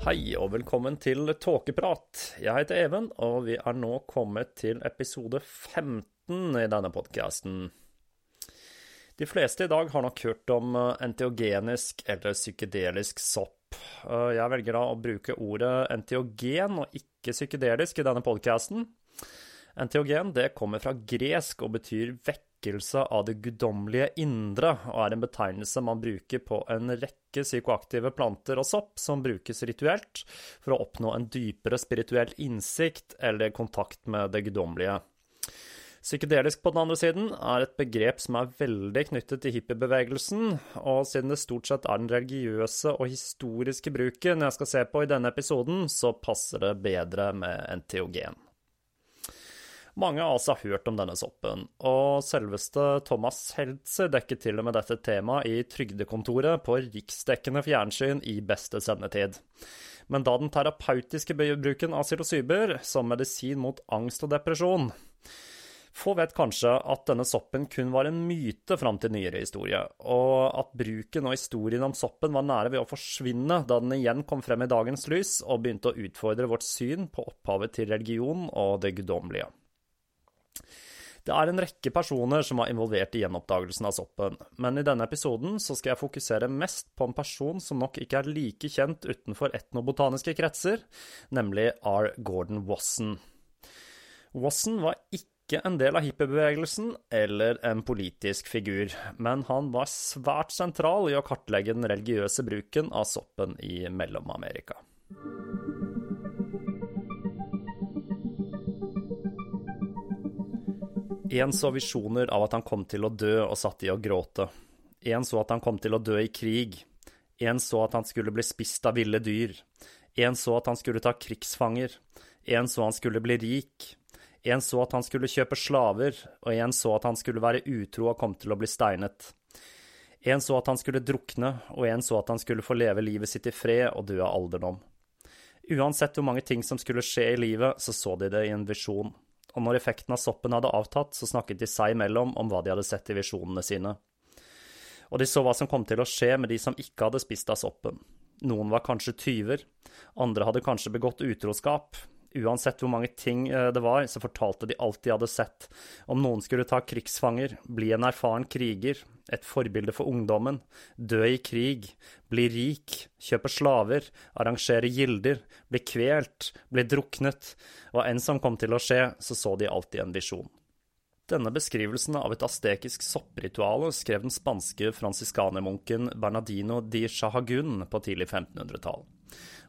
Hei og velkommen til Tåkeprat. Jeg heter Even, og vi er nå kommet til episode 15 i denne podkasten. De fleste i dag har nok hørt om enteogenisk eller psykedelisk sopp. Jeg velger da å bruke ordet enteogen og ikke psykedelisk i denne podkasten. Enteogen det kommer fra gresk og betyr vekkelse av det guddommelige indre, og er en betegnelse man bruker på en rekke psykoaktive planter og sopp som brukes rituelt for å oppnå en dypere spirituell innsikt eller kontakt med det guddommelige. Psykedelisk på den andre siden er et begrep som er veldig knyttet til hippiebevegelsen, og siden det stort sett er den religiøse og historiske bruken jeg skal se på i denne episoden, så passer det bedre med enteogen. Mange av oss har hørt om denne soppen, og selveste Thomas Heltzer dekket til og med dette temaet i Trygdekontoret på riksdekkende fjernsyn i beste sendetid. Men da den terapeutiske bruken av psilocyber som medisin mot angst og depresjon få vet kanskje at denne soppen kun var en myte fram til nyere historie, og at bruken og historien om soppen var nære ved å forsvinne da den igjen kom frem i dagens lys og begynte å utfordre vårt syn på opphavet til religion og det guddommelige. Det er en rekke personer som var involvert i gjenoppdagelsen av soppen, men i denne episoden så skal jeg fokusere mest på en person som nok ikke er like kjent utenfor etnobotaniske kretser, nemlig R. Gordon Wasson. Wasson var ikke en del av hippiebevegelsen eller en politisk figur, men han var svært sentral i å kartlegge den religiøse bruken av soppen i Mellom-Amerika. En så visjoner av at han kom til å dø og satt i å gråte. En så at han kom til å dø i krig. En så at han skulle bli spist av ville dyr. En så at han skulle ta krigsfanger. En så han skulle bli rik. En så at han skulle kjøpe slaver, og en så at han skulle være utro og kom til å bli steinet. En så at han skulle drukne, og en så at han skulle få leve livet sitt i fred og dø av alderdom. Uansett hvor mange ting som skulle skje i livet, så så de det i en visjon. Og når effekten av soppen hadde avtatt, så snakket de seg imellom om hva de hadde sett i visjonene sine. Og de så hva som kom til å skje med de som ikke hadde spist av soppen. Noen var kanskje tyver, andre hadde kanskje begått utroskap, uansett hvor mange ting eh, det var, så fortalte de alt de hadde sett. Om noen skulle ta krigsfanger, bli en erfaren kriger, et forbilde for ungdommen, dø i krig, bli rik, kjøpe slaver, arrangere gilder, bli kvelt, bli druknet, og enn som kom til å skje, så så de alltid en visjon. Denne beskrivelsen av et astekisk soppritual skrev den spanske fransiskanermunken Bernardino di Chahagun på tidlig 1500-tall.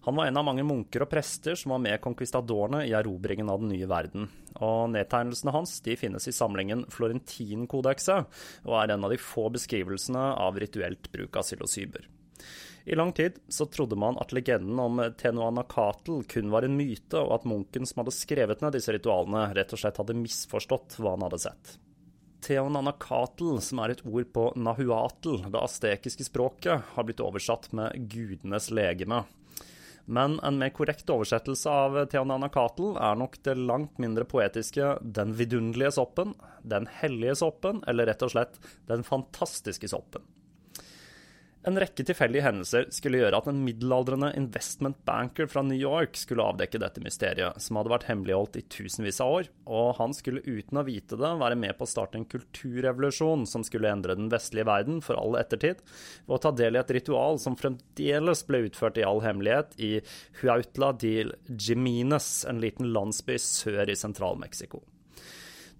Han var en av mange munker og prester som var med conquistadorene i erobringen av den nye verden, og nedtegnelsene hans de finnes i samlingen Florentinkodekset, og er en av de få beskrivelsene av rituelt bruk av psilocyber. I lang tid så trodde man at legenden om Tenuanacatl kun var en myte, og at munken som hadde skrevet ned disse ritualene, rett og slett hadde misforstått hva han hadde sett. Teonanacatl, som er et ord på nahuatl, det astekiske språket, har blitt oversatt med gudenes legeme. Men en mer korrekt oversettelse av Theonana Teonanacatl er nok det langt mindre poetiske Den vidunderlige soppen, Den hellige soppen, eller rett og slett Den fantastiske soppen. En rekke tilfeldige hendelser skulle gjøre at en middelaldrende investment banker fra New York skulle avdekke dette mysteriet, som hadde vært hemmeligholdt i tusenvis av år, og han skulle uten å vite det være med på å starte en kulturrevolusjon som skulle endre den vestlige verden for all ettertid, ved å ta del i et ritual som fremdeles ble utført i all hemmelighet i Huautla de Jimines, en liten landsby sør i Sentral-Mexico.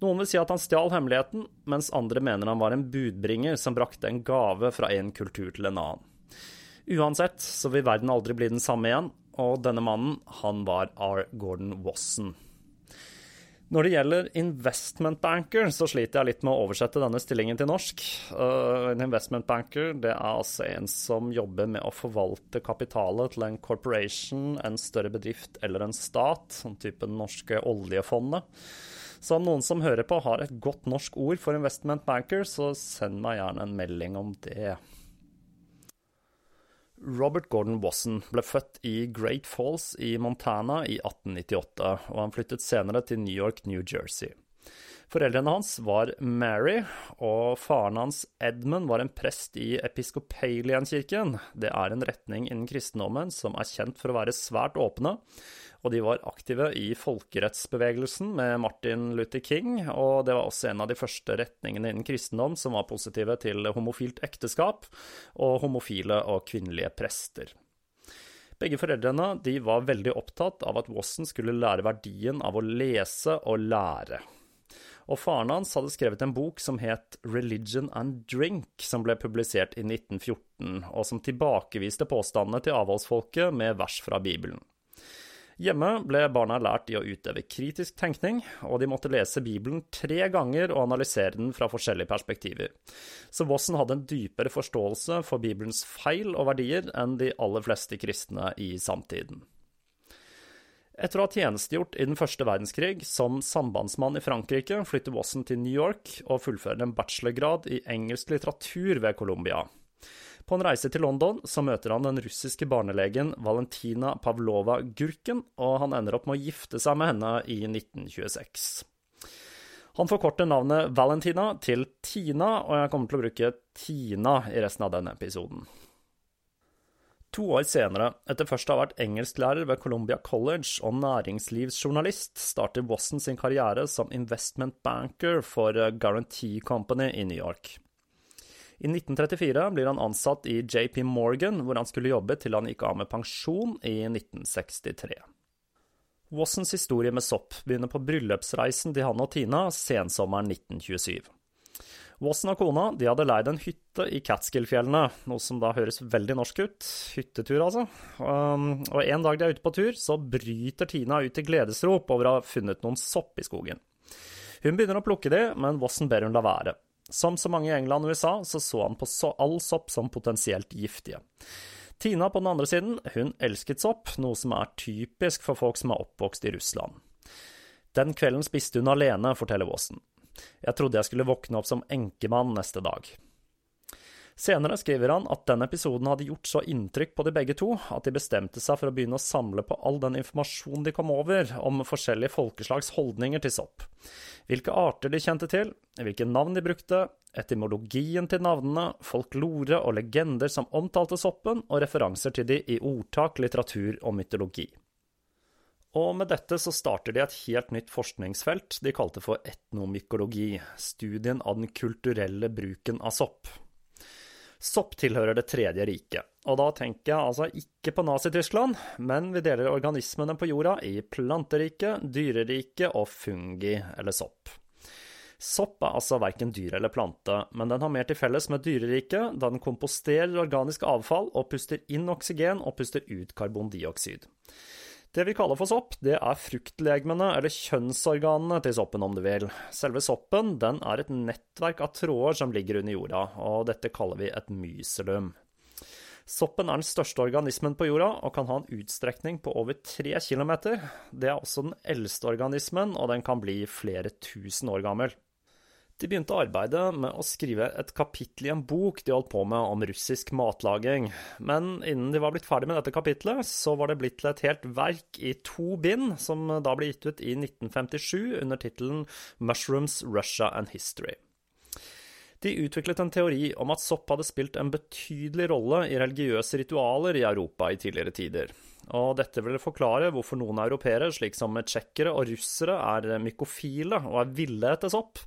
Noen vil si at han stjal hemmeligheten, mens andre mener han var en budbringer som brakte en gave fra en kultur til en annen. Uansett så vil verden aldri bli den samme igjen, og denne mannen, han var R. Gordon Wasson. Når det gjelder investment banker, så sliter jeg litt med å oversette denne stillingen til norsk. Uh, en investment banker det er altså en som jobber med å forvalte kapitalet til en corporation, en større bedrift eller en stat, sånn type norske oljefondet. Så om noen som hører på har et godt norsk ord for investment banker, så send meg gjerne en melding om det. Robert Gordon Wasson ble født i Great Falls i Montana i 1898, og han flyttet senere til New York, New Jersey. Foreldrene hans var Mary, og faren hans Edmund var en prest i Episkopalian-kirken. Det er en retning innen kristendommen som er kjent for å være svært åpne, og de var aktive i folkerettsbevegelsen med Martin Luther King, og det var også en av de første retningene innen kristendom som var positive til homofilt ekteskap og homofile og kvinnelige prester. Begge foreldrene var veldig opptatt av at Wasson skulle lære verdien av å lese og lære. Og faren hans hadde skrevet en bok som het Religion and Drink, som ble publisert i 1914, og som tilbakeviste påstandene til avholdsfolket med vers fra Bibelen. Hjemme ble barna lært i å utøve kritisk tenkning, og de måtte lese Bibelen tre ganger og analysere den fra forskjellige perspektiver. Så Wasson hadde en dypere forståelse for Bibelens feil og verdier enn de aller fleste kristne i samtiden. Etter å ha tjenestegjort i den første verdenskrig som sambandsmann i Frankrike, flytter Wasson til New York og fullfører en bachelorgrad i engelsk litteratur ved Columbia. På en reise til London så møter han den russiske barnelegen Valentina Pavlova Gurken, og han ender opp med å gifte seg med henne i 1926. Han forkorter navnet Valentina til Tina, og jeg kommer til å bruke Tina i resten av denne episoden. To år senere, etter først å ha vært engelsklærer ved Columbia College og næringslivsjournalist, starter Wasson sin karriere som investment banker for Guarantee Company i New York. I 1934 blir han ansatt i JP Morgan, hvor han skulle jobbe til han gikk av med pensjon i 1963. Wassons historie med sopp begynner på bryllupsreisen til han og Tina sensommeren 1927. Wasson og kona de hadde leid en hytte i Catskill-fjellene, noe som da høres veldig norsk ut. Hyttetur, altså. Um, og en dag de er ute på tur, så bryter Tina ut i gledesrop over å ha funnet noen sopp i skogen. Hun begynner å plukke de, men Wasson ber hun la være. Som så mange i England og USA, så så han på så all sopp som potensielt giftige. Tina på den andre siden, hun elsket sopp, noe som er typisk for folk som er oppvokst i Russland. Den kvelden spiste hun alene, forteller Waasen. Jeg trodde jeg skulle våkne opp som enkemann neste dag. Senere skriver han at den episoden hadde gjort så inntrykk på de begge to at de bestemte seg for å begynne å samle på all den informasjonen de kom over om forskjellige folkeslags holdninger til sopp. Hvilke arter de kjente til, hvilke navn de brukte, etymologien til navnene, folklore og legender som omtalte soppen, og referanser til de i ordtak, litteratur og mytologi. Og med dette så starter de et helt nytt forskningsfelt de kalte for etnomykologi, studien av den kulturelle bruken av sopp. Sopp tilhører Det tredje riket, og da tenker jeg altså ikke på Nazi-Tyskland, men vi deler organismene på jorda i planteriket, dyreriket og fungi, eller sopp. Sopp er altså verken dyr eller plante, men den har mer til felles med dyreriket, da den komposterer organisk avfall og puster inn oksygen og puster ut karbondioksid. Det vi kaller for sopp, det er fruktlegemene, eller kjønnsorganene til soppen, om du vil. Selve soppen den er et nettverk av tråder som ligger under jorda, og dette kaller vi et myselum. Soppen er den største organismen på jorda og kan ha en utstrekning på over tre kilometer. Det er også den eldste organismen, og den kan bli flere tusen år gammel. De begynte arbeidet med å skrive et kapittel i en bok de holdt på med om russisk matlaging, men innen de var blitt ferdig med dette kapitlet, så var det blitt til et helt verk i to bind, som da ble gitt ut i 1957 under tittelen Mushrooms, Russia and History. De utviklet en teori om at sopp hadde spilt en betydelig rolle i religiøse ritualer i Europa i tidligere tider og dette vil forklare hvorfor noen europeere, slik som tsjekkere og russere, er mykofile og er ville etter sopp,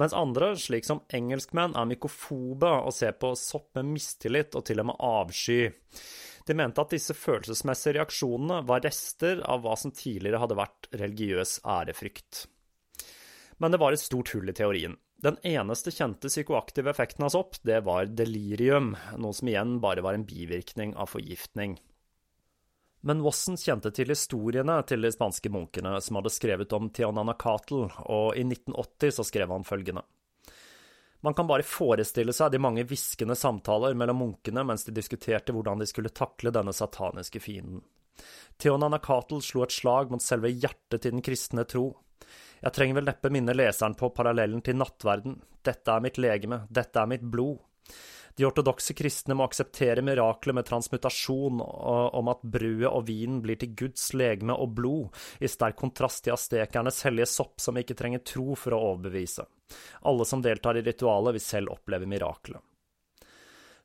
mens andre, slik som engelskmenn, er mykofobe og ser på sopp med mistillit og til og med avsky. De mente at disse følelsesmessige reaksjonene var rester av hva som tidligere hadde vært religiøs ærefrykt. Men det var et stort hull i teorien. Den eneste kjente psykoaktive effekten av sopp, det var delirium, noe som igjen bare var en bivirkning av forgiftning. Men Wasson kjente til historiene til de spanske munkene som hadde skrevet om Tiananacatl, og i 1980 så skrev han følgende. Man kan bare forestille seg de mange hviskende samtaler mellom munkene mens de diskuterte hvordan de skulle takle denne sataniske fienden. Tiananacatl slo et slag mot selve hjertet til den kristne tro. Jeg trenger vel neppe minne leseren på parallellen til nattverden. Dette er mitt legeme, dette er mitt blod. De ortodokse kristne må akseptere miraklet med transmutasjon, om at brødet og vinen blir til Guds legeme og blod, i sterk kontrast til astekernes hellige sopp som ikke trenger tro for å overbevise. Alle som deltar i ritualet, vil selv oppleve miraklet.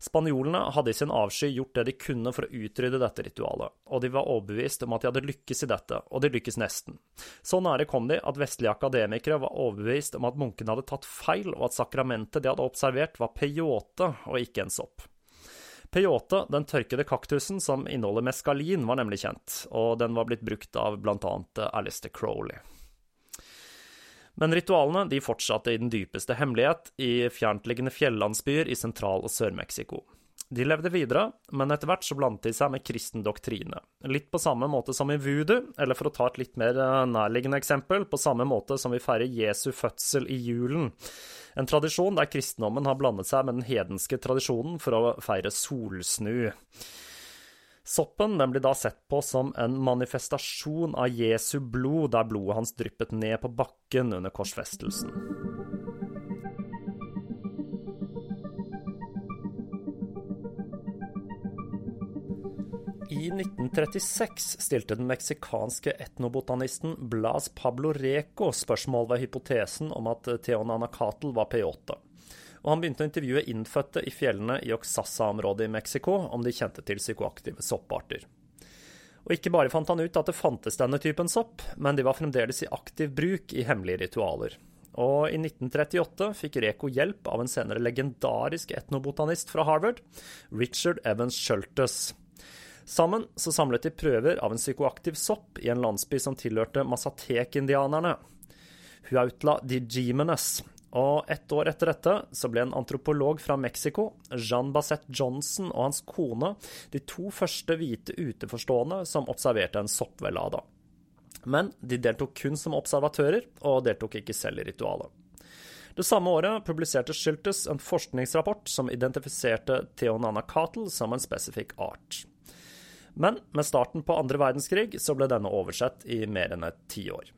Spanjolene hadde i sin avsky gjort det de kunne for å utrydde dette ritualet, og de var overbevist om at de hadde lykkes i dette, og de lykkes nesten. Så nære kom de at vestlige akademikere var overbevist om at munkene hadde tatt feil, og at sakramentet de hadde observert, var peyote og ikke en sopp. Peyote, den tørkede kaktusen som inneholder meskalin, var nemlig kjent, og den var blitt brukt av blant annet Alistair Crowley. Men ritualene de fortsatte i den dypeste hemmelighet i fjerntliggende fjellandsbyer i Sentral- og Sør-Mexico. De levde videre, men etter hvert så blandet de seg med kristen doktrine. Litt på samme måte som i voodoo, eller for å ta et litt mer eh, nærliggende eksempel, på samme måte som vi feirer Jesu fødsel i julen. En tradisjon der kristendommen har blandet seg med den hedenske tradisjonen for å feire solsnu. Soppen den blir da sett på som en manifestasjon av Jesu blod, der blodet hans dryppet ned på bakken under korsfestelsen. I 1936 stilte den meksikanske etnobotanisten Blas Pablo Reco spørsmål ved hypotesen om at Teonanacatl var peyote og han begynte å intervjue innfødte i fjellene i Oxassa-området i Mexico om de kjente til psykoaktive sopparter. Og ikke bare fant han ut at det fantes denne typen sopp, men de var fremdeles i aktiv bruk i hemmelige ritualer. Og i 1938 fikk Reko hjelp av en senere legendarisk etnobotanist fra Harvard, Richard Evans Schultes. Sammen så samlet de prøver av en psykoaktiv sopp i en landsby som tilhørte Masatek-indianerne. Huautla de Gimenes, og ett år etter dette så ble en antropolog fra Mexico, Jean Bassett Johnson, og hans kone de to første hvite uteforstående som observerte en soppvelada. Men de deltok kun som observatører, og deltok ikke selv i ritualet. Det samme året publiserte Schiltes en forskningsrapport som identifiserte Theonanacatl som en spesifikk art. Men med starten på andre verdenskrig så ble denne oversett i mer enn et tiår.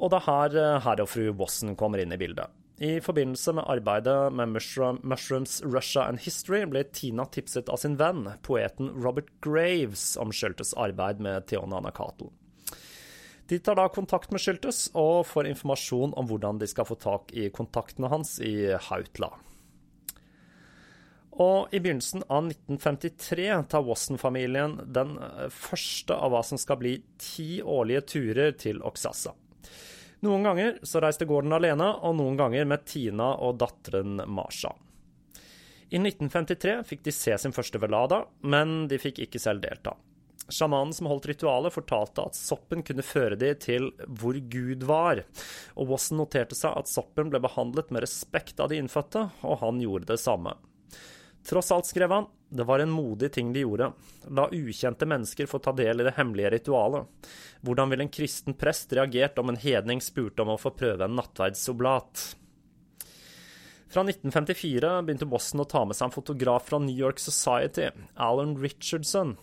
Og det er her herr og fru Wasson kommer inn i bildet. I forbindelse med arbeidet med Mushroom, Mushrooms Russia and History ble Tina tipset av sin venn, poeten Robert Graves, om Schultes arbeid med Theona Teonanacatl. De tar da kontakt med Schultes og får informasjon om hvordan de skal få tak i kontaktene hans i Hautla. Og i begynnelsen av 1953 tar Wasson-familien den første av hva som skal bli ti årlige turer til Oksassa. Noen ganger så reiste Gordon alene, og noen ganger med Tina og datteren Marsha. I 1953 fikk de se sin første velada, men de fikk ikke selv delta. Sjamanen som holdt ritualet, fortalte at soppen kunne føre de til hvor Gud var, og Wasson noterte seg at soppen ble behandlet med respekt av de innfødte, og han gjorde det samme. Tross alt, skrev han, det var en modig ting de gjorde. La ukjente mennesker få ta del i det hemmelige ritualet. Hvordan ville en kristen prest reagert om en hedning spurte om å få prøve en nattverdsoblat? Fra 1954 begynte Boston å ta med seg en fotograf fra New York Society, Alan Richardson.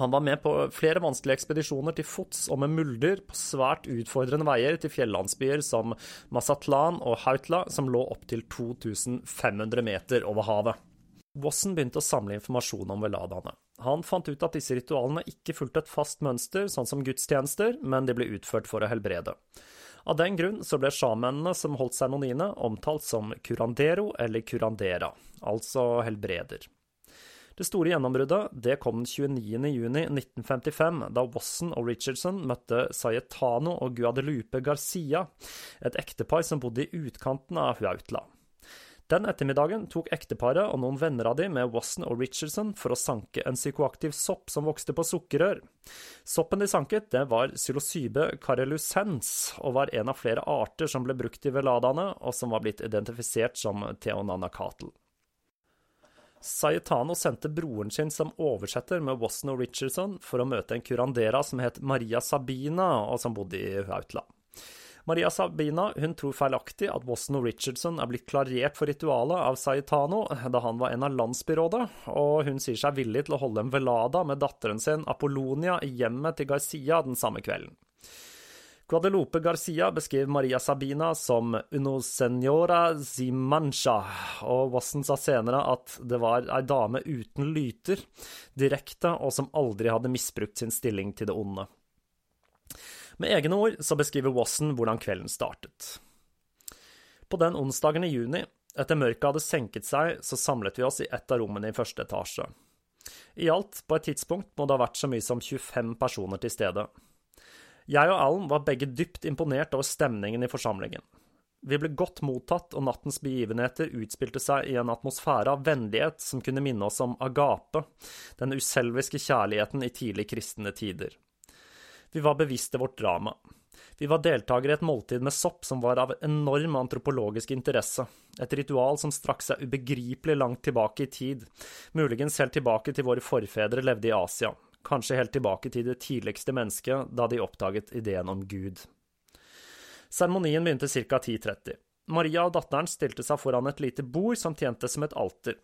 Han var med på flere vanskelige ekspedisjoner til fots og med mulder på svært utfordrende veier til fjellandsbyer som Masatlan og Hautla, som lå opptil 2500 meter over havet. Wasson begynte å samle informasjon om veladaene. Han fant ut at disse ritualene ikke fulgte et fast mønster, sånn som gudstjenester, men de ble utført for å helbrede. Av den grunn så ble sjamenene som holdt seremoniene, omtalt som curandero eller curandera, altså helbreder. Det store gjennombruddet det kom den 29.6.1955, da Wasson og Richardson møtte Sayetano og Guadelupe Garcia, et ektepar som bodde i utkanten av Huautla. Den ettermiddagen tok ekteparet og noen venner av de med Wasson og Richardson for å sanke en psykoaktiv sopp som vokste på sukkerrør. Soppen de sanket, det var psilocybe carelucens, og var en av flere arter som ble brukt i veladaene, og som var blitt identifisert som teonanacatl. Sayetano sendte broren sin som oversetter med Wasson og Richardson for å møte en curandera som het Maria Sabina, og som bodde i Hautla. Maria Sabina hun tror feilaktig at Boston og Richardson er blitt klarert for ritualet av Saitano da han var en av landsbyrådet, og hun sier seg villig til å holde en velada med datteren sin Apollonia i hjemmet til Garcia den samme kvelden. Guadalupe Garcia beskriver Maria Sabina som uno senora zimancha, og Wasson sa senere at det var ei dame uten lyter, direkte og som aldri hadde misbrukt sin stilling til det onde. Med egne ord så beskriver Wasson hvordan kvelden startet. På den onsdagen i juni, etter mørket hadde senket seg, så samlet vi oss i ett av rommene i første etasje. I alt, på et tidspunkt, må det ha vært så mye som 25 personer til stede. Jeg og Alan var begge dypt imponert over stemningen i forsamlingen. Vi ble godt mottatt, og nattens begivenheter utspilte seg i en atmosfære av vennlighet som kunne minne oss om agape, den uselviske kjærligheten i tidlig kristne tider. Vi var bevisste vårt drama. Vi var deltakere i et måltid med sopp som var av enorm antropologisk interesse, et ritual som strakk seg ubegripelig langt tilbake i tid, muligens helt tilbake til våre forfedre levde i Asia, kanskje helt tilbake til det tidligste mennesket da de oppdaget ideen om Gud. Seremonien begynte ca. 10.30. Maria og datteren stilte seg foran et lite bord som tjente som et alter.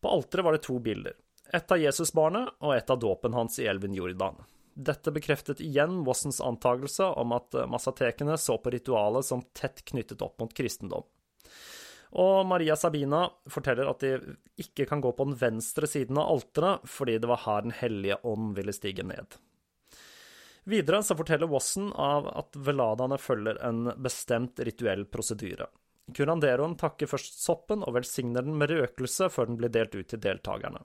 På alteret var det to bilder, ett av Jesusbarnet og ett av dåpen hans i elven Jordan. Dette bekreftet igjen Wassons antakelse om at eh, massatekene så på ritualet som tett knyttet opp mot kristendom. Og Maria Sabina forteller at de ikke kan gå på den venstre siden av alteret, fordi det var her Den hellige ånd ville stige ned. Videre så forteller Wasson av at veladaene følger en bestemt rituell prosedyre. Curanderoen takker først soppen og velsigner den med røkelse før den blir delt ut til deltakerne.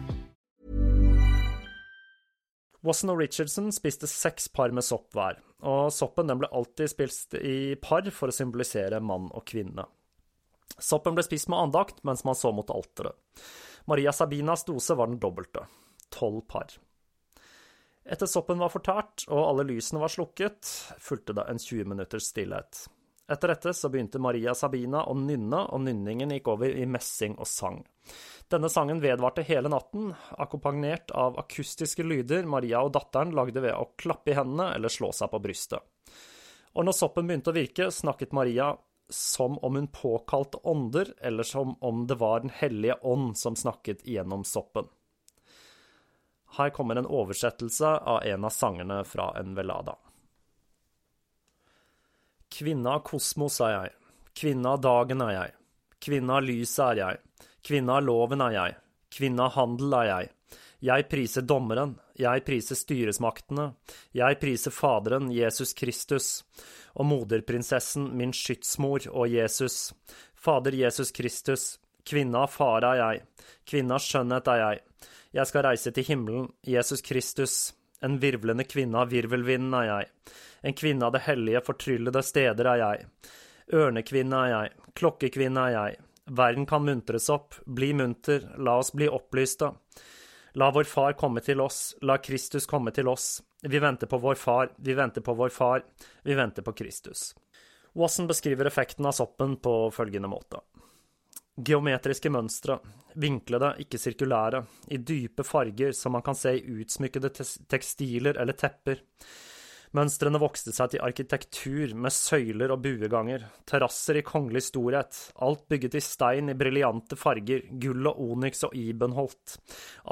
Wasson og Richardson spiste seks par med sopp hver, og soppen ble alltid spist i par for å symbolisere mann og kvinne. Soppen ble spist med andakt mens man så mot alteret. Maria Sabinas dose var den dobbelte, tolv par. Etter soppen var fortært og alle lysene var slukket, fulgte det en 20 minutters stillhet. Etter dette så begynte Maria Sabina å nynne, og nynningen gikk over i messing og sang. Denne sangen vedvarte hele natten, akkompagnert av akustiske lyder Maria og datteren lagde ved å klappe i hendene eller slå seg på brystet. Og når soppen begynte å virke, snakket Maria som om hun påkalte ånder, eller som om det var Den hellige ånd som snakket gjennom soppen. Her kommer en oversettelse av en av sangene fra en velada. Kvinne av kosmos er jeg, kvinne av dagen er jeg, kvinne av lyset er jeg, kvinne av loven er jeg, kvinne av handel er jeg. Jeg priser dommeren, jeg priser styresmaktene, jeg priser Faderen, Jesus Kristus, og moderprinsessen, min skytsmor og Jesus. Fader Jesus Kristus, kvinne av fare er jeg, kvinne av skjønnhet er jeg. Jeg skal reise til himmelen, Jesus Kristus, en virvlende kvinne av virvelvinden er jeg. En kvinne av det hellige, fortryllede steder er jeg. Ørnekvinne er jeg, klokkekvinne er jeg. Verden kan muntres opp, bli munter, la oss bli opplyste. La vår far komme til oss, la Kristus komme til oss. Vi venter på vår far, vi venter på vår far, vi venter på Kristus. Wasson beskriver effekten av soppen på følgende måte. Geometriske mønstre, vinklede, ikke sirkulære, i dype farger som man kan se i utsmykkede tekstiler eller tepper. Mønstrene vokste seg til arkitektur med søyler og bueganger, terrasser i kongelig storhet, alt bygget i stein i briljante farger, gull og onyx og ibenholt.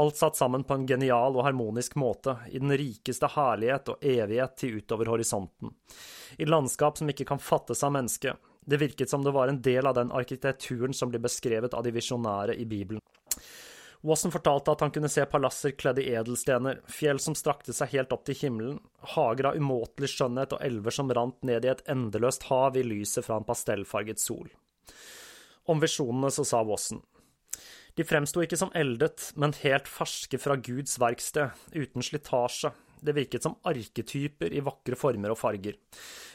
Alt satt sammen på en genial og harmonisk måte, i den rikeste herlighet og evighet til utover horisonten. I landskap som ikke kan fattes av mennesket. Det virket som det var en del av den arkitekturen som blir beskrevet av de visjonære i Bibelen. Wasson fortalte at han kunne se palasser kledd i edelstener, fjell som strakte seg helt opp til himmelen, hager av umåtelig skjønnhet og elver som rant ned i et endeløst hav i lyset fra en pastellfarget sol. Om visjonene så sa Wasson. De fremsto ikke som eldet, men helt ferske fra Guds verksted, uten slitasje, det virket som arketyper i vakre former og farger.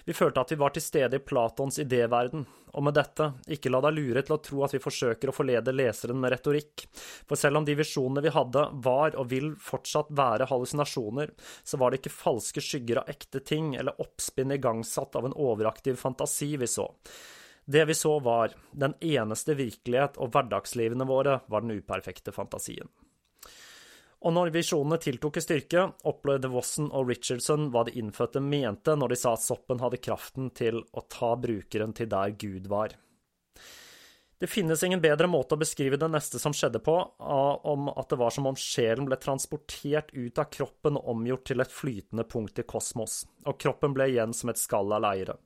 Vi følte at vi var til stede i Platons idéverden, og med dette, ikke la deg lure til å tro at vi forsøker å forlede leseren med retorikk, for selv om de visjonene vi hadde var og vil fortsatt være hallusinasjoner, så var det ikke falske skygger av ekte ting eller oppspinn igangsatt av en overaktiv fantasi vi så. Det vi så var, den eneste virkelighet, og hverdagslivene våre var den uperfekte fantasien. Og når visjonene tiltok i styrke, opplevde Wasson og Richardson hva de innfødte mente når de sa at soppen hadde kraften til å ta brukeren til der Gud var. Det finnes ingen bedre måte å beskrive det neste som skjedde på, om at det var som om sjelen ble transportert ut av kroppen og omgjort til et flytende punkt i kosmos, og kroppen ble igjen som et skall av leire.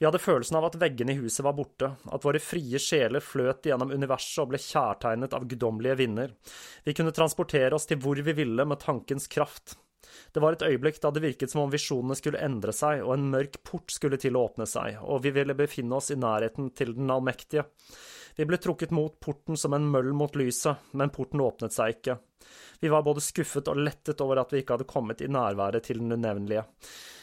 Vi hadde følelsen av at veggene i huset var borte, at våre frie sjeler fløt gjennom universet og ble kjærtegnet av guddommelige vinder. Vi kunne transportere oss til hvor vi ville med tankens kraft. Det var et øyeblikk da det virket som om visjonene skulle endre seg, og en mørk port skulle til å åpne seg, og vi ville befinne oss i nærheten til den allmektige. Vi ble trukket mot porten som en møll mot lyset, men porten åpnet seg ikke. Vi var både skuffet og lettet over at vi ikke hadde kommet i nærværet til den unevnelige.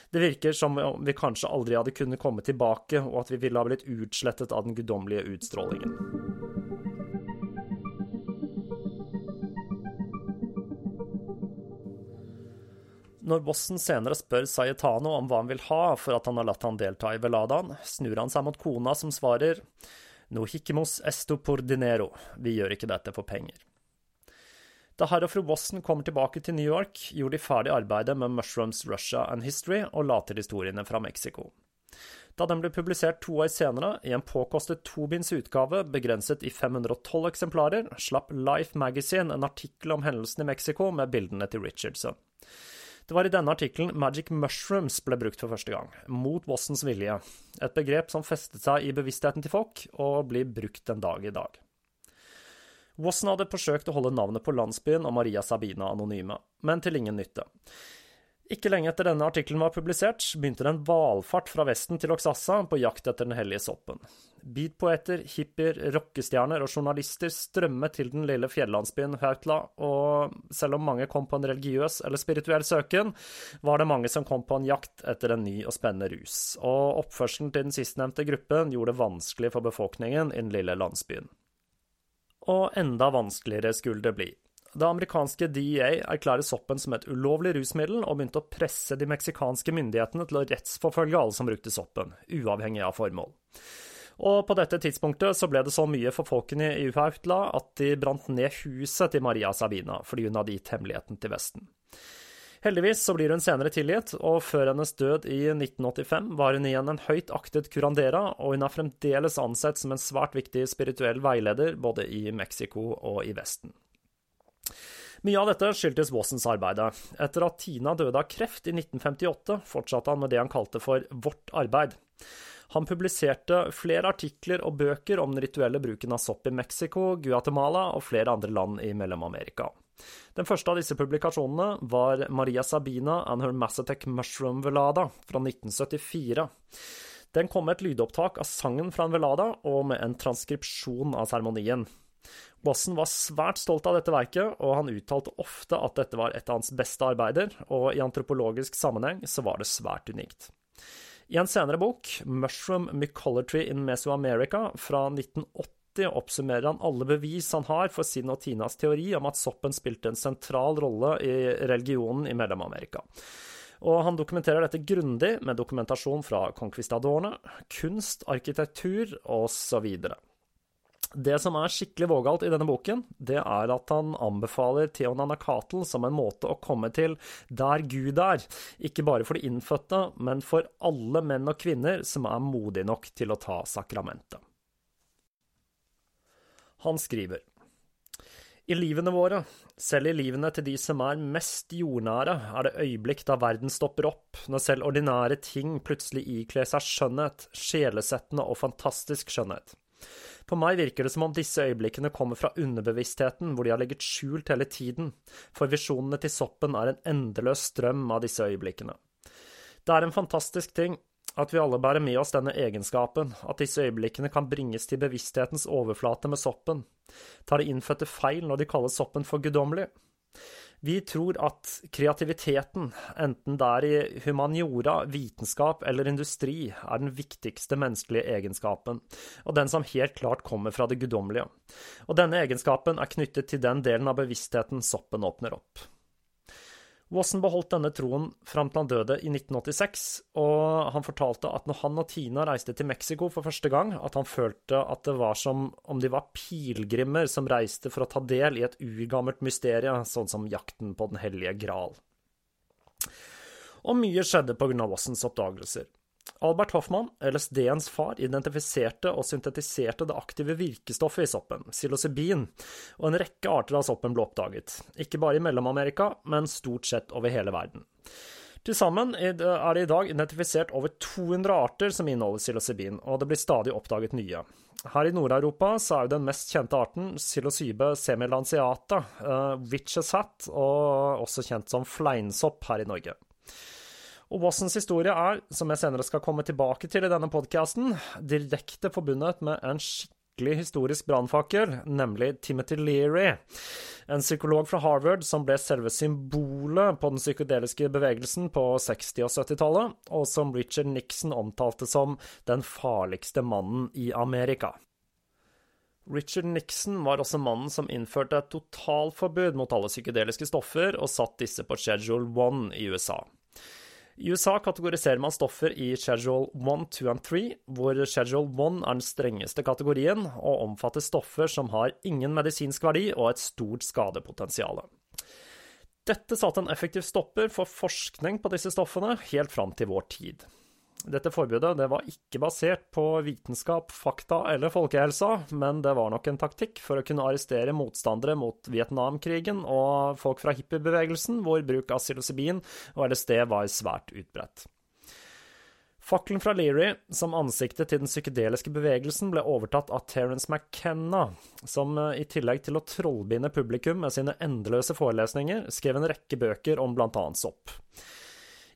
Det virker som om vi kanskje aldri hadde kunnet komme tilbake, og at vi ville ha blitt utslettet av den guddommelige utstrålingen. Når bossen senere spør Sayetano om hva han vil ha for at han har latt han delta i veladaen, snur han seg mot kona, som svarer No hikimos esto por dinero, vi gjør ikke dette for penger. Da herr og fru Wasson kommer tilbake til New York, gjorde de ferdig arbeidet med Mushrooms Russia and History og la til historiene fra Mexico. Da den ble publisert to år senere, i en påkostet tobinds utgave begrenset i 512 eksemplarer, slapp Life Magazine en artikkel om hendelsen i Mexico med bildene til Richardson. Det var i denne artikkelen Magic Mushrooms ble brukt for første gang, mot Wassons vilje, et begrep som festet seg i bevisstheten til folk og blir brukt en dag i dag. Wasson hadde forsøkt å holde navnet på landsbyen og Maria Sabina anonyme, men til ingen nytte. Ikke lenge etter denne artikkelen var publisert, begynte det en valfart fra Vesten til Oksassa på jakt etter den hellige soppen. Beatpoeter, hippier, rockestjerner og journalister strømmet til den lille fjellandsbyen Hautla, og selv om mange kom på en religiøs eller spirituell søken, var det mange som kom på en jakt etter en ny og spennende rus, og oppførselen til den sistnevnte gruppen gjorde det vanskelig for befolkningen i den lille landsbyen. Og enda vanskeligere skulle det bli. Det amerikanske DEA erklærer soppen som et ulovlig rusmiddel og begynte å presse de meksikanske myndighetene til å rettsforfølge alle som brukte soppen, uavhengig av formål. Og på dette tidspunktet så ble det så mye for folkene i Uhautla at de brant ned huset til Maria Sabina fordi hun hadde gitt hemmeligheten til Vesten. Heldigvis så blir hun senere tilgitt, og før hennes død i 1985 var hun igjen en høyt aktet curandera, og hun er fremdeles ansett som en svært viktig spirituell veileder både i Mexico og i Vesten. Mye av dette skyldtes Wassons arbeid. Etter at Tina døde av kreft i 1958, fortsatte han med det han kalte for Vårt arbeid. Han publiserte flere artikler og bøker om den rituelle bruken av sopp i Mexico, Guatemala og flere andre land i Mellom-Amerika. Den første av disse publikasjonene var Maria Sabina and Her Massatec Mushroom Velada fra 1974. Den kom med et lydopptak av sangen fra en velada og med en transkripsjon av seremonien. Bossen var svært stolt av dette verket, og han uttalte ofte at dette var et av hans beste arbeider, og i antropologisk sammenheng så var det svært unikt. I en senere bok, 'Mushroom Mycolatry in Mesoamerica' fra 1980, oppsummerer han alle bevis han har for sin og Tinas teori om at soppen spilte en sentral rolle i religionen i Mellom-Amerika. Og han dokumenterer dette grundig med dokumentasjon fra conquistadorene, kunst, arkitektur osv. Det som er skikkelig vågalt i denne boken, det er at han anbefaler Theonanakatl som en måte å komme til der Gud er, ikke bare for de innfødte, men for alle menn og kvinner som er modige nok til å ta sakramentet. Han skriver i livene våre, selv i livene til de som er mest jordnære, er det øyeblikk da verden stopper opp, når selv ordinære ting plutselig ikler seg skjønnhet, sjelesettende og fantastisk skjønnhet. På meg virker det som om disse øyeblikkene kommer fra underbevisstheten, hvor de har ligget skjult hele tiden, for visjonene til soppen er en endeløs strøm av disse øyeblikkene. Det er en fantastisk ting at vi alle bærer med oss denne egenskapen, at disse øyeblikkene kan bringes til bevissthetens overflate med soppen. Tar de innfødte feil når de kaller soppen for guddommelig? Vi tror at kreativiteten, enten det er i humaniora, vitenskap eller industri, er den viktigste menneskelige egenskapen, og den som helt klart kommer fra det guddommelige. Og denne egenskapen er knyttet til den delen av bevisstheten soppen åpner opp. Wasson beholdt denne troen fram til han døde i 1986, og han fortalte at når han og Tina reiste til Mexico for første gang, at han følte at det var som om de var pilegrimer som reiste for å ta del i et urgammelt mysterium, sånn som jakten på Den hellige gral. Og mye skjedde av Wassons oppdagelser. Albert Hoffmann, LSD-ens far, identifiserte og syntetiserte det aktive virkestoffet i soppen, psilocybin, og en rekke arter av soppen ble oppdaget, ikke bare i Mellom-Amerika, men stort sett over hele verden. Til sammen er det i dag identifisert over 200 arter som inneholder psilocybin, og det blir stadig oppdaget nye. Her i Nord-Europa så er jo den mest kjente arten psilocybe semilanceata, uh, witches hat, og også kjent som fleinsopp her i Norge. Og Wassons historie er, som jeg senere skal komme tilbake til i denne podkasten, direkte forbundet med en skikkelig historisk brannfakkel, nemlig Timothy Leary, en psykolog fra Harvard som ble selve symbolet på den psykedeliske bevegelsen på 60- og 70-tallet, og som Richard Nixon omtalte som den farligste mannen i Amerika. Richard Nixon var også mannen som innførte et totalforbud mot alle psykedeliske stoffer og satt disse på Schedule 1 i USA. I USA kategoriserer man stoffer i schedule 1, 2 og 3, hvor schedule 1 er den strengeste kategorien og omfatter stoffer som har ingen medisinsk verdi og et stort skadepotensial. Dette satte en effektiv stopper for forskning på disse stoffene helt fram til vår tid. Dette forbudet det var ikke basert på vitenskap, fakta eller folkehelsa, men det var nok en taktikk for å kunne arrestere motstandere mot Vietnamkrigen og folk fra hippiebevegelsen, hvor bruk av psilocybin og LSD var svært utbredt. Fakkelen fra Leary, som ansiktet til den psykedeliske bevegelsen, ble overtatt av Terence McKenna, som i tillegg til å trollbinde publikum med sine endeløse forelesninger, skrev en rekke bøker om blant annet sopp.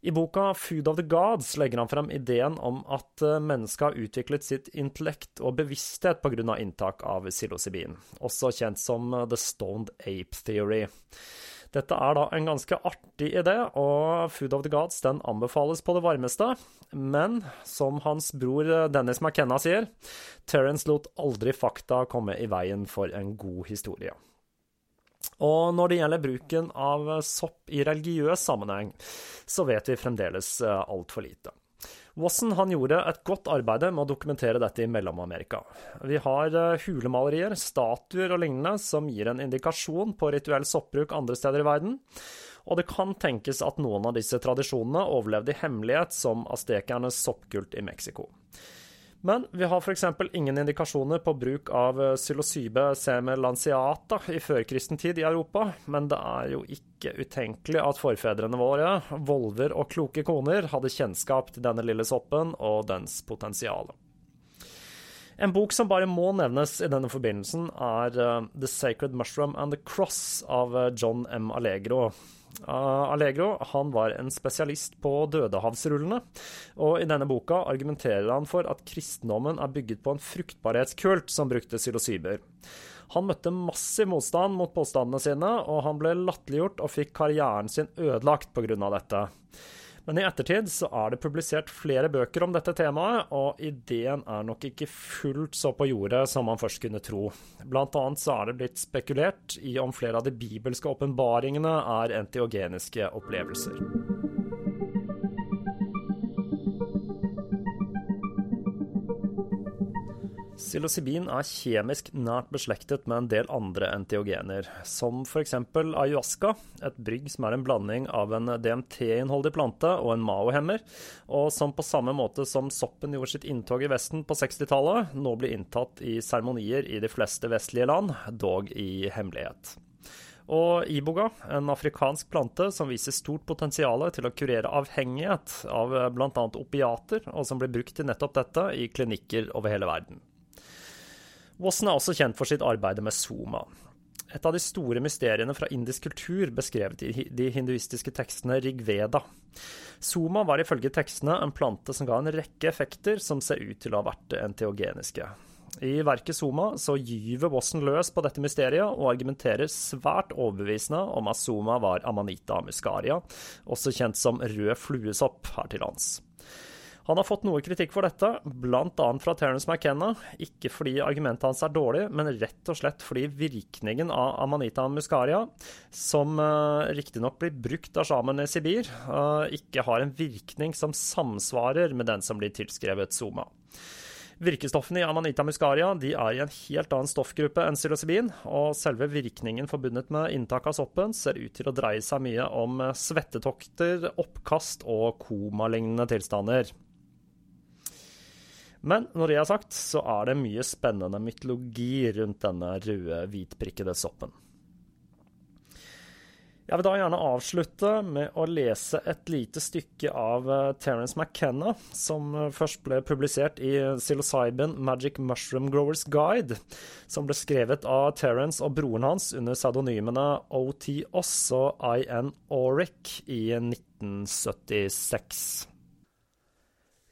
I boka Food of the Gods legger han frem ideen om at eh, mennesket har utviklet sitt intellekt og bevissthet pga. inntak av psilocybin, også kjent som eh, The Stoned Ape Theory. Dette er da en ganske artig idé, og Food of the Gods den anbefales på det varmeste. Men som hans bror eh, Dennis McKenna sier, Terence lot aldri fakta komme i veien for en god historie. Og når det gjelder bruken av sopp i religiøs sammenheng, så vet vi fremdeles eh, altfor lite. Wasson han gjorde et godt arbeid med å dokumentere dette i Mellom-Amerika. Vi har eh, hulemalerier, statuer og lignende som gir en indikasjon på rituell soppbruk andre steder i verden. Og det kan tenkes at noen av disse tradisjonene overlevde i hemmelighet som aztekernes soppkult i Mexico. Men vi har f.eks. ingen indikasjoner på bruk av eh, psilocybe semelanceata i førkristen tid i Europa, men det er jo ikke utenkelig at forfedrene våre, volver og kloke koner, hadde kjennskap til denne lille soppen og dens potensial. En bok som bare må nevnes i denne forbindelsen, er uh, The Sacred Mushroom and the Cross av uh, John M. Allegro. Uh, Allegro han var en spesialist på dødehavsrullene, og i denne boka argumenterer han for at kristendommen er bygget på en fruktbarhetskult som brukte psilocyber. Han møtte massiv motstand mot påstandene sine, og han ble latterliggjort og fikk karrieren sin ødelagt pga. dette. Men i ettertid så er det publisert flere bøker om dette temaet, og ideen er nok ikke fullt så på jordet som man først kunne tro. Blant annet så er det blitt spekulert i om flere av de bibelske åpenbaringene er entiogeniske opplevelser. Psilocybin er kjemisk nært beslektet med en del andre entiogener, som f.eks. ayahuasca, et brygg som er en blanding av en DMT-innholdig plante og en Mao-hemmer, og som på samme måte som soppen gjorde sitt inntog i Vesten på 60-tallet, nå blir inntatt i seremonier i de fleste vestlige land, dog i hemmelighet. Og iboga, en afrikansk plante som viser stort potensial til å kurere avhengighet av bl.a. opiater, og som blir brukt til nettopp dette i klinikker over hele verden. Wasson er også kjent for sitt arbeid med Soma. Et av de store mysteriene fra indisk kultur beskrevet i de hinduistiske tekstene Rigveda. Soma var ifølge tekstene en plante som ga en rekke effekter som ser ut til å ha vært enteogeniske. I verket Soma så gyver Wasson løs på dette mysteriet og argumenterer svært overbevisende om at Soma var amanita muscaria, også kjent som rød fluesopp her til lands. Han har fått noe kritikk for dette, bl.a. fra Terence McKenna. Ikke fordi argumentet hans er dårlig, men rett og slett fordi virkningen av Amanita muscaria, som uh, riktignok blir brukt av sjamen i Sibir, uh, ikke har en virkning som samsvarer med den som blir tilskrevet Zuma. Virkestoffene i Amanita muscaria de er i en helt annen stoffgruppe enn psilocybin, og selve virkningen forbundet med inntak av soppen ser ut til å dreie seg mye om svettetokter, oppkast og komalignende tilstander. Men når det er sagt, så er det mye spennende mytologi rundt denne røde, hvitprikkede soppen. Jeg vil da gjerne avslutte med å lese et lite stykke av eh, Terence McKenna, som eh, først ble publisert i Psilocybin Magic Mushroom Growers Guide, som ble skrevet av Terence og broren hans under pseudonymene OT Oss og IN Auric i 1976.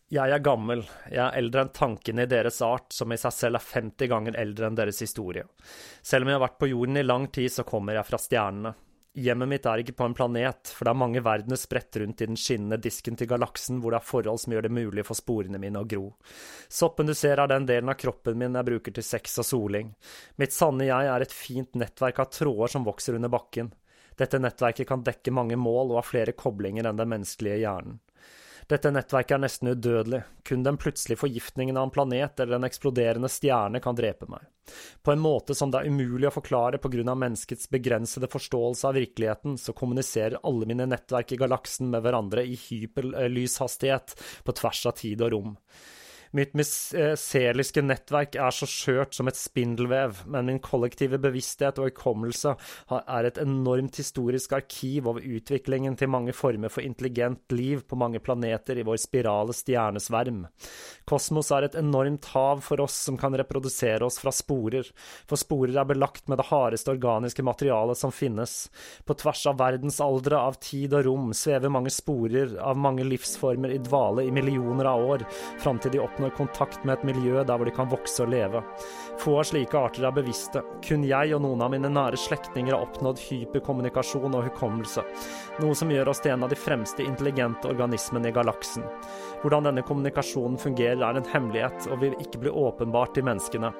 Jeg er gammel, jeg er eldre enn tankene i deres art, som i seg selv er 50 ganger eldre enn deres historie. Selv om jeg har vært på jorden i lang tid, så kommer jeg fra stjernene. Hjemmet mitt er ikke på en planet, for det er mange verdener spredt rundt i den skinnende disken til galaksen hvor det er forhold som gjør det mulig for sporene mine å gro. Soppen du ser er den delen av kroppen min jeg bruker til sex og soling. Mitt sanne jeg er et fint nettverk av tråder som vokser under bakken. Dette nettverket kan dekke mange mål og har flere koblinger enn den menneskelige hjernen. Dette nettverket er nesten udødelig, kun den plutselige forgiftningen av en planet eller en eksploderende stjerne kan drepe meg. På en måte som det er umulig å forklare på grunn av menneskets begrensede forståelse av virkeligheten, så kommuniserer alle mine nettverk i galaksen med hverandre i hyperlyshastighet på tvers av tid og rom. Mitt miseliske nettverk er så skjørt som et spindelvev, men min kollektive bevissthet og hukommelse er et enormt historisk arkiv over utviklingen til mange former for intelligent liv på mange planeter i vår spirale stjernesverm. Kosmos er et enormt hav for oss som kan reprodusere oss fra sporer, for sporer er belagt med det hardeste organiske materialet som finnes. På tvers av verdensaldre, av tid og rom, svever mange sporer av mange livsformer i dvale i millioner av år, fram til de oppnår oppnår kontakt med et miljø der hvor de kan vokse og leve. Få av slike arter er bevisste. Kun jeg og noen av mine nære slektninger har oppnådd hyperkommunikasjon og hukommelse, noe som gjør oss til en av de fremste intelligente organismene i galaksen. Hvordan denne kommunikasjonen fungerer er en hemmelighet og vil ikke bli åpenbart til menneskene.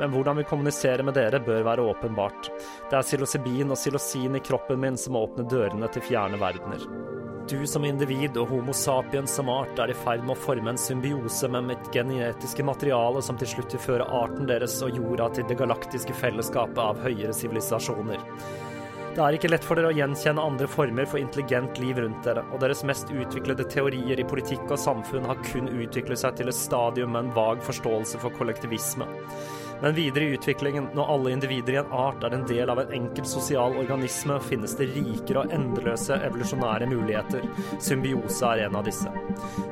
Men hvordan vi kommuniserer med dere bør være åpenbart. Det er psilocybin og psilocin i kroppen min som må åpne dørene til fjerne verdener. Du som individ og Homo sapiens som art er i ferd med å forme en symbiose med mitt genetiske materiale som til slutt vil føre arten deres og jorda til det galaktiske fellesskapet av høyere sivilisasjoner. Det er ikke lett for dere å gjenkjenne andre former for intelligent liv rundt dere, og deres mest utviklede teorier i politikk og samfunn har kun utviklet seg til et stadium med en vag forståelse for kollektivisme. Men videre i utviklingen, når alle individer i en art er en del av en enkel sosial organisme, finnes det rikere og endeløse evolusjonære muligheter. Symbiose er en av disse.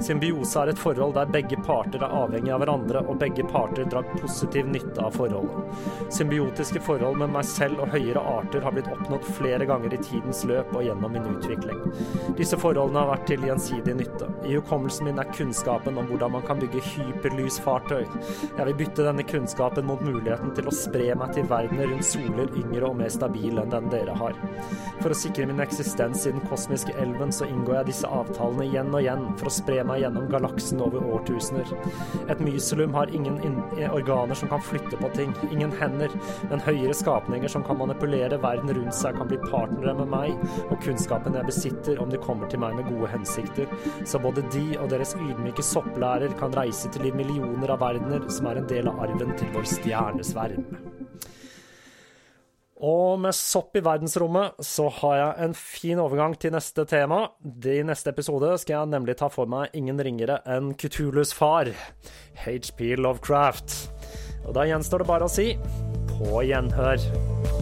Symbiose er et forhold der begge parter er avhengig av hverandre, og begge parter drar positiv nytte av forholdet. Symbiotiske forhold med meg selv og høyere arter har blitt oppnådd flere ganger i tidens løp og gjennom min utvikling. Disse forholdene har vært til gjensidig nytte. I hukommelsen min er kunnskapen om hvordan man kan bygge hyperlysfartøy. Jeg vil bytte denne kunnskapen mot muligheten til å spre meg til verdener rundt soler yngre og mer stabile enn den dere har. For å sikre min eksistens i den kosmiske elven, så inngår jeg disse avtalene igjen og igjen for å spre meg gjennom galaksen over årtusener. Et myselum har ingen organer som kan flytte på ting, ingen hender, men høyere skapninger som kan manipulere verden rundt seg, kan bli partnere med meg og kunnskapen jeg besitter, om de kommer til meg med gode hensikter, så både de og deres ydmyke sopplærer kan reise til de millioner av verdener som er en del av arven til vår stjernesverm. Og med sopp i verdensrommet så har jeg en fin overgang til neste tema. I neste episode skal jeg nemlig ta for meg ingen ringere enn Kutulus far, HP Lovecraft. Og da gjenstår det bare å si på gjenhør.